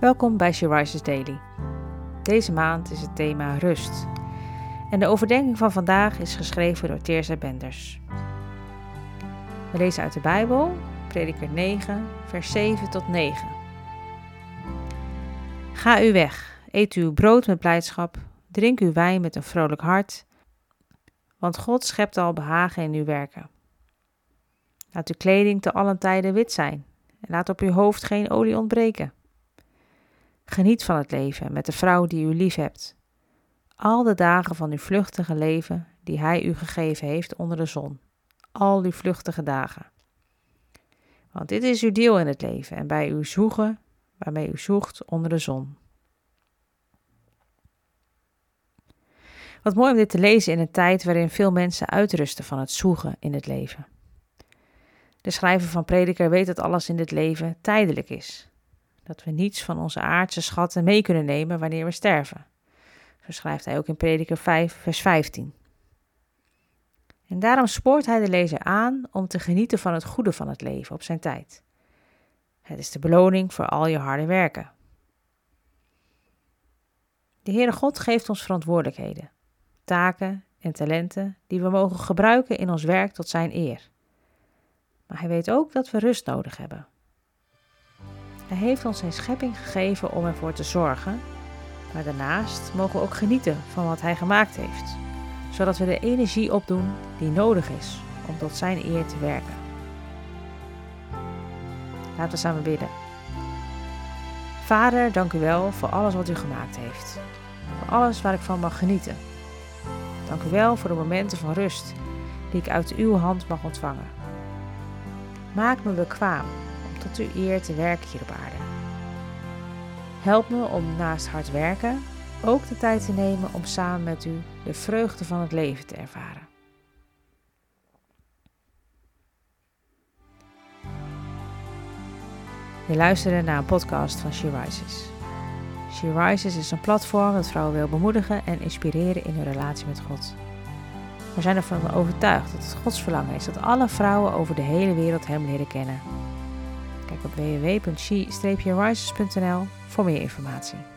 Welkom bij She Rises Daily. Deze maand is het thema rust. En de overdenking van vandaag is geschreven door Teerza Benders. We lezen uit de Bijbel, Prediker 9, vers 7 tot 9. Ga u weg, eet uw brood met blijdschap, drink uw wijn met een vrolijk hart, want God schept al behagen in uw werken. Laat uw kleding te allen tijden wit zijn en laat op uw hoofd geen olie ontbreken. Geniet van het leven met de vrouw die u lief hebt. Al de dagen van uw vluchtige leven die Hij u gegeven heeft onder de zon. Al uw vluchtige dagen. Want dit is uw deel in het leven en bij uw zoegen, waarmee u zoekt onder de zon. Wat mooi om dit te lezen in een tijd waarin veel mensen uitrusten van het zoegen in het leven. De schrijver van Prediker weet dat alles in dit leven tijdelijk is. Dat we niets van onze aardse schatten mee kunnen nemen wanneer we sterven. Zo schrijft hij ook in Prediker 5, vers 15. En daarom spoort hij de lezer aan om te genieten van het goede van het leven op zijn tijd. Het is de beloning voor al je harde werken. De Heere God geeft ons verantwoordelijkheden, taken en talenten die we mogen gebruiken in ons werk tot zijn eer. Maar hij weet ook dat we rust nodig hebben. Hij heeft ons zijn schepping gegeven om ervoor te zorgen, maar daarnaast mogen we ook genieten van wat hij gemaakt heeft, zodat we de energie opdoen die nodig is om tot zijn eer te werken. Laten we samen bidden. Vader, dank u wel voor alles wat u gemaakt heeft. Voor alles waar ik van mag genieten. Dank u wel voor de momenten van rust die ik uit uw hand mag ontvangen. Maak me bekwaam uw eer te werken hier op aarde. Help me om naast hard werken ook de tijd te nemen om samen met u de vreugde van het leven te ervaren. Je luisterde naar een podcast van She Rises. She Rises is een platform dat vrouwen wil bemoedigen en inspireren in hun relatie met God. We zijn ervan overtuigd dat het Gods verlangen is dat alle vrouwen over de hele wereld Hem leren kennen. Op www.she-rises.nl voor meer informatie.